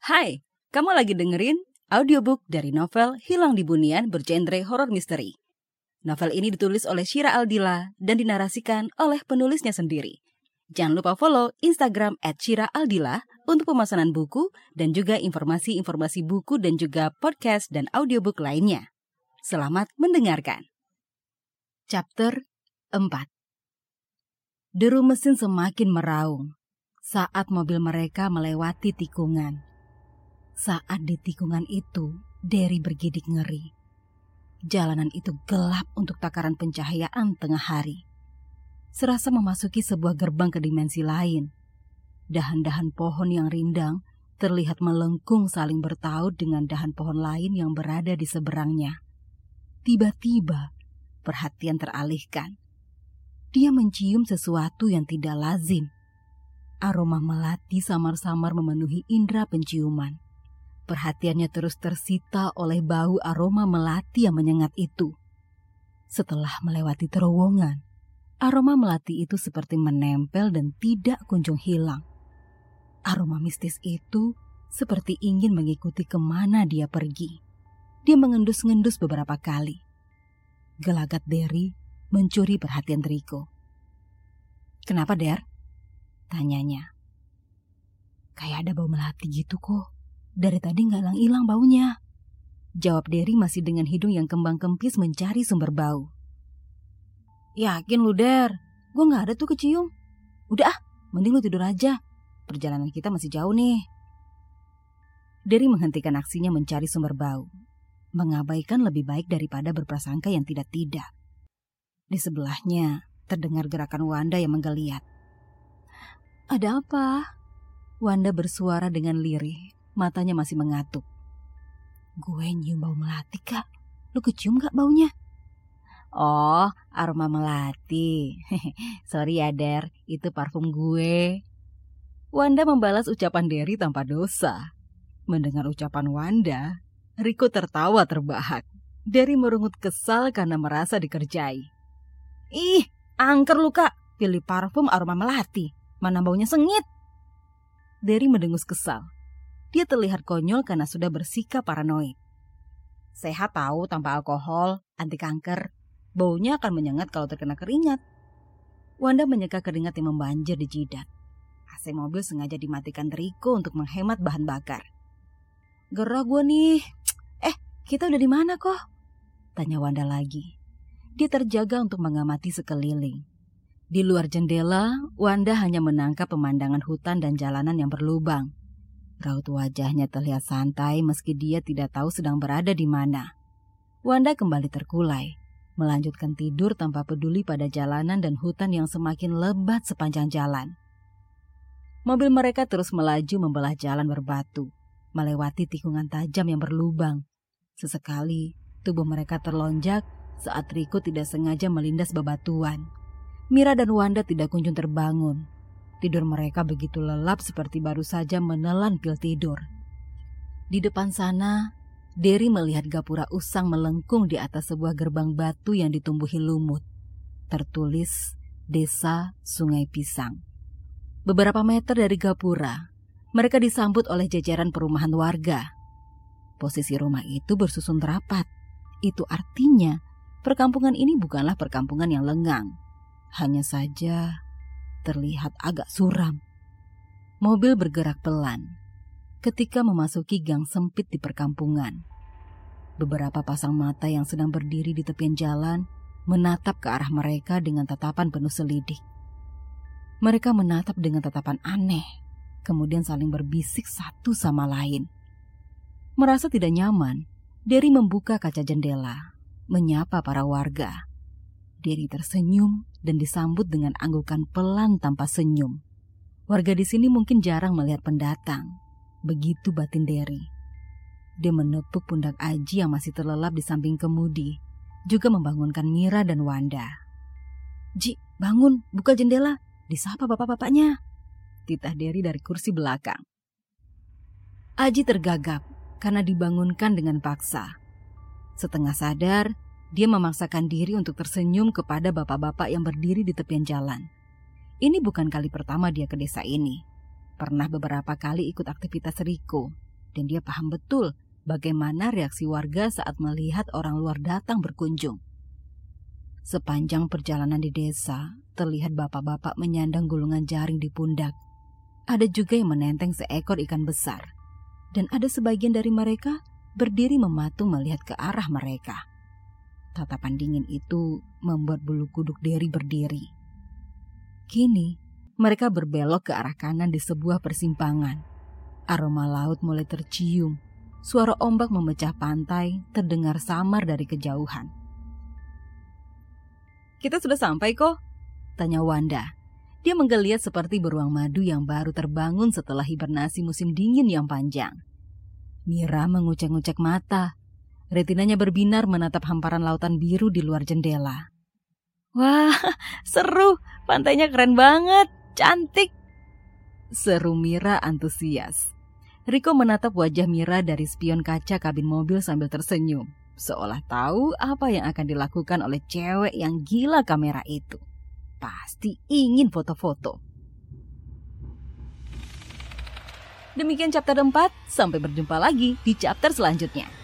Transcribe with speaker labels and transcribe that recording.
Speaker 1: Hai, kamu lagi dengerin audiobook dari novel Hilang di Bunian bergenre horor misteri. Novel ini ditulis oleh Shira Aldila dan dinarasikan oleh penulisnya sendiri. Jangan lupa follow Instagram at Shira Aldila untuk pemesanan buku dan juga informasi-informasi buku dan juga podcast dan audiobook lainnya. Selamat mendengarkan. Chapter 4 Deru mesin semakin meraung saat mobil mereka melewati tikungan. Saat di tikungan itu, Derry bergidik ngeri. Jalanan itu gelap untuk takaran pencahayaan tengah hari. Serasa memasuki sebuah gerbang ke dimensi lain. Dahan-dahan pohon yang rindang terlihat melengkung saling bertaut dengan dahan pohon lain yang berada di seberangnya. Tiba-tiba, perhatian teralihkan. Dia mencium sesuatu yang tidak lazim. Aroma melati samar-samar memenuhi indera penciuman. Perhatiannya terus tersita oleh bau aroma melati yang menyengat itu. Setelah melewati terowongan, aroma melati itu seperti menempel dan tidak kunjung hilang. Aroma mistis itu seperti ingin mengikuti ke mana dia pergi. Dia mengendus-ngendus beberapa kali. Gelagat Derry mencuri perhatian Riko. Kenapa, Der? Tanyanya. Kayak ada bau melati gitu kok. Dari tadi nggak hilang-hilang baunya. Jawab Derry masih dengan hidung yang kembang kempis mencari sumber bau. Yakin lu, Der? Gue nggak ada tuh kecium. Udah ah, mending lu tidur aja. Perjalanan kita masih jauh nih. Derry menghentikan aksinya mencari sumber bau. Mengabaikan lebih baik daripada berprasangka yang tidak-tidak. Di sebelahnya terdengar gerakan Wanda yang menggeliat. Ada apa? Wanda bersuara dengan lirih, matanya masih mengatuk. Gue nyium bau melati, Kak. Lu kecium gak baunya? Oh, aroma melati. Sorry ya, Der. Itu parfum gue. Wanda membalas ucapan Derry tanpa dosa. Mendengar ucapan Wanda, Riko tertawa terbahak. Derry merungut kesal karena merasa dikerjai. Ih, angker lu kak, pilih parfum aroma melati. Mana baunya sengit? Derry mendengus kesal. Dia terlihat konyol karena sudah bersikap paranoid. Sehat tahu tanpa alkohol, anti kanker. Baunya akan menyengat kalau terkena keringat. Wanda menyeka keringat yang membanjir di jidat. AC mobil sengaja dimatikan Riko untuk menghemat bahan bakar. Gerah gue nih. Eh, kita udah di mana kok? Tanya Wanda lagi. Dia terjaga untuk mengamati sekeliling. Di luar jendela, Wanda hanya menangkap pemandangan hutan dan jalanan yang berlubang. Raut wajahnya terlihat santai meski dia tidak tahu sedang berada di mana. Wanda kembali terkulai, melanjutkan tidur tanpa peduli pada jalanan dan hutan yang semakin lebat sepanjang jalan. Mobil mereka terus melaju membelah jalan berbatu, melewati tikungan tajam yang berlubang. Sesekali, tubuh mereka terlonjak saat Riko tidak sengaja melindas bebatuan. Mira dan Wanda tidak kunjung terbangun. Tidur mereka begitu lelap seperti baru saja menelan pil tidur. Di depan sana, Derry melihat gapura usang melengkung di atas sebuah gerbang batu yang ditumbuhi lumut. Tertulis Desa Sungai Pisang. Beberapa meter dari gapura, mereka disambut oleh jajaran perumahan warga. Posisi rumah itu bersusun rapat. Itu artinya perkampungan ini bukanlah perkampungan yang lengang. Hanya saja terlihat agak suram. Mobil bergerak pelan ketika memasuki gang sempit di perkampungan. Beberapa pasang mata yang sedang berdiri di tepian jalan menatap ke arah mereka dengan tatapan penuh selidik. Mereka menatap dengan tatapan aneh, kemudian saling berbisik satu sama lain. Merasa tidak nyaman, Derry membuka kaca jendela menyapa para warga. Derry tersenyum dan disambut dengan anggukan pelan tanpa senyum. Warga di sini mungkin jarang melihat pendatang. Begitu batin Derry. Dia menepuk pundak Aji yang masih terlelap di samping kemudi, juga membangunkan Mira dan Wanda. Ji, bangun, buka jendela, disapa bapak-bapaknya. Titah Derry dari kursi belakang. Aji tergagap karena dibangunkan dengan paksa. Setengah sadar, dia memaksakan diri untuk tersenyum kepada bapak-bapak yang berdiri di tepian jalan. Ini bukan kali pertama dia ke desa ini. Pernah beberapa kali ikut aktivitas Riko, dan dia paham betul bagaimana reaksi warga saat melihat orang luar datang berkunjung. Sepanjang perjalanan di desa, terlihat bapak-bapak menyandang gulungan jaring di pundak. Ada juga yang menenteng seekor ikan besar. Dan ada sebagian dari mereka berdiri mematung melihat ke arah mereka. Tatapan dingin itu membuat bulu kuduk Derry berdiri. Kini, mereka berbelok ke arah kanan di sebuah persimpangan. Aroma laut mulai tercium. Suara ombak memecah pantai terdengar samar dari kejauhan. Kita sudah sampai kok, tanya Wanda. Dia menggeliat seperti beruang madu yang baru terbangun setelah hibernasi musim dingin yang panjang. Mira mengucek-ngucek mata. Retinanya berbinar menatap hamparan lautan biru di luar jendela. Wah, seru. Pantainya keren banget. Cantik. Seru Mira antusias. Riko menatap wajah Mira dari spion kaca kabin mobil sambil tersenyum seolah tahu apa yang akan dilakukan oleh cewek yang gila kamera itu. Pasti ingin foto-foto. Demikian chapter 4, sampai berjumpa lagi di chapter selanjutnya.